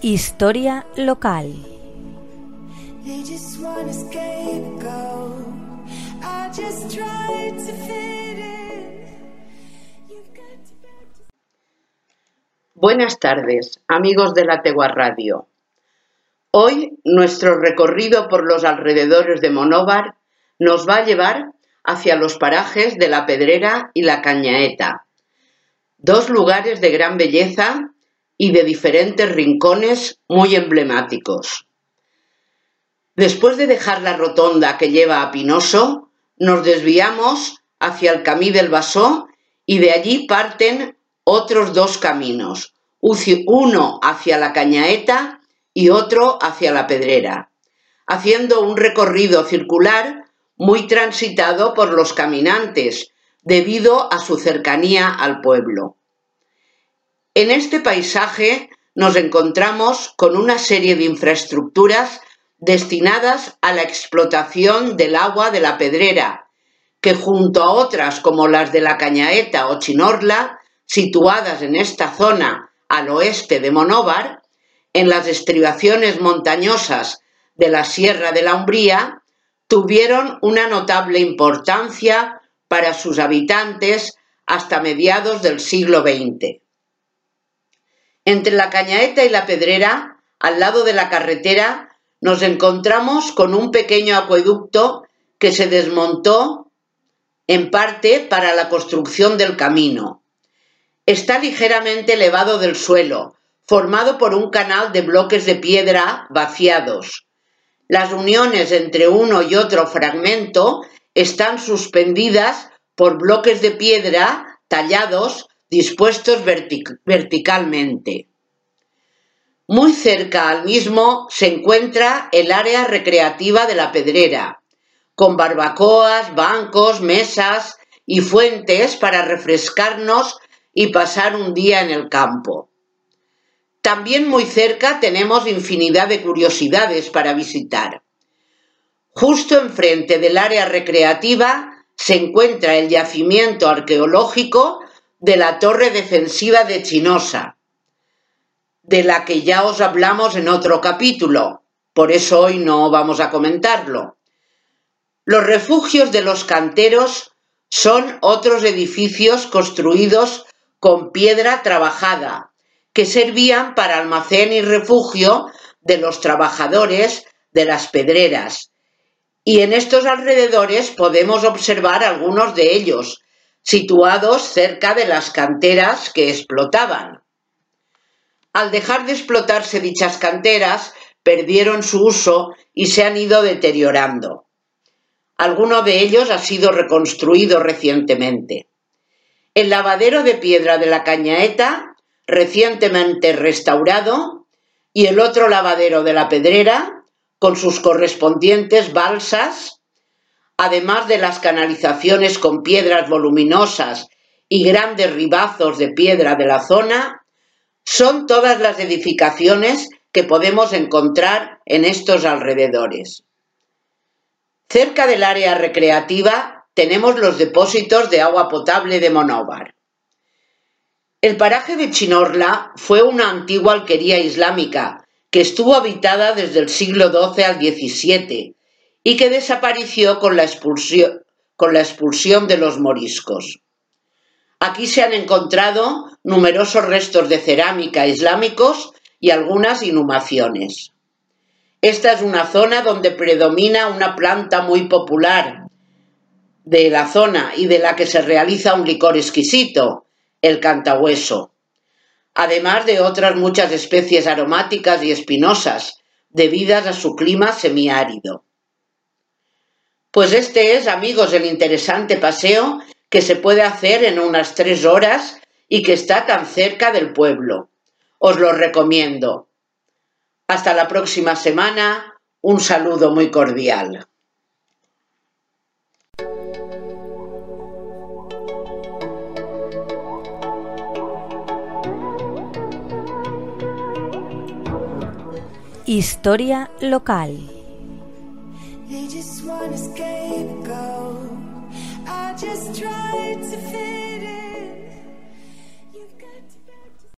Historia local. Buenas tardes, amigos de la Tegua Radio. Hoy nuestro recorrido por los alrededores de Monóvar nos va a llevar hacia los parajes de la Pedrera y la Cañaeta, dos lugares de gran belleza y de diferentes rincones muy emblemáticos. Después de dejar la rotonda que lleva a Pinoso, nos desviamos hacia el Camí del Basó y de allí parten otros dos caminos, uno hacia la Cañaeta y otro hacia la Pedrera, haciendo un recorrido circular muy transitado por los caminantes debido a su cercanía al pueblo. En este paisaje nos encontramos con una serie de infraestructuras destinadas a la explotación del agua de la pedrera, que junto a otras como las de la Cañaeta o Chinorla, situadas en esta zona al oeste de Monóvar, en las estribaciones montañosas de la Sierra de la Umbría, tuvieron una notable importancia para sus habitantes hasta mediados del siglo XX. Entre la Cañaeta y la Pedrera, al lado de la carretera, nos encontramos con un pequeño acueducto que se desmontó en parte para la construcción del camino. Está ligeramente elevado del suelo, formado por un canal de bloques de piedra vaciados. Las uniones entre uno y otro fragmento están suspendidas por bloques de piedra tallados dispuestos verticalmente. Muy cerca al mismo se encuentra el área recreativa de la Pedrera, con barbacoas, bancos, mesas y fuentes para refrescarnos y pasar un día en el campo. También muy cerca tenemos infinidad de curiosidades para visitar. Justo enfrente del área recreativa se encuentra el yacimiento arqueológico de la torre defensiva de Chinosa, de la que ya os hablamos en otro capítulo, por eso hoy no vamos a comentarlo. Los refugios de los canteros son otros edificios construidos con piedra trabajada, que servían para almacén y refugio de los trabajadores de las pedreras. Y en estos alrededores podemos observar algunos de ellos, situados cerca de las canteras que explotaban. Al dejar de explotarse dichas canteras, perdieron su uso y se han ido deteriorando. Alguno de ellos ha sido reconstruido recientemente. El lavadero de piedra de la Cañaeta, recientemente restaurado, y el otro lavadero de la Pedrera, con sus correspondientes balsas, además de las canalizaciones con piedras voluminosas y grandes ribazos de piedra de la zona, son todas las edificaciones que podemos encontrar en estos alrededores. Cerca del área recreativa tenemos los depósitos de agua potable de Monóvar. El paraje de Chinorla fue una antigua alquería islámica que estuvo habitada desde el siglo XII al XVII y que desapareció con la expulsión, con la expulsión de los moriscos. Aquí se han encontrado numerosos restos de cerámica islámicos y algunas inhumaciones. Esta es una zona donde predomina una planta muy popular de la zona y de la que se realiza un licor exquisito, el cantahueso, además de otras muchas especies aromáticas y espinosas, debidas a su clima semiárido. Pues este es, amigos, el interesante paseo que se puede hacer en unas tres horas y que está tan cerca del pueblo. Os lo recomiendo. Hasta la próxima semana. Un saludo muy cordial. Historia local. They just want to scapegoat. I just tried to fit in.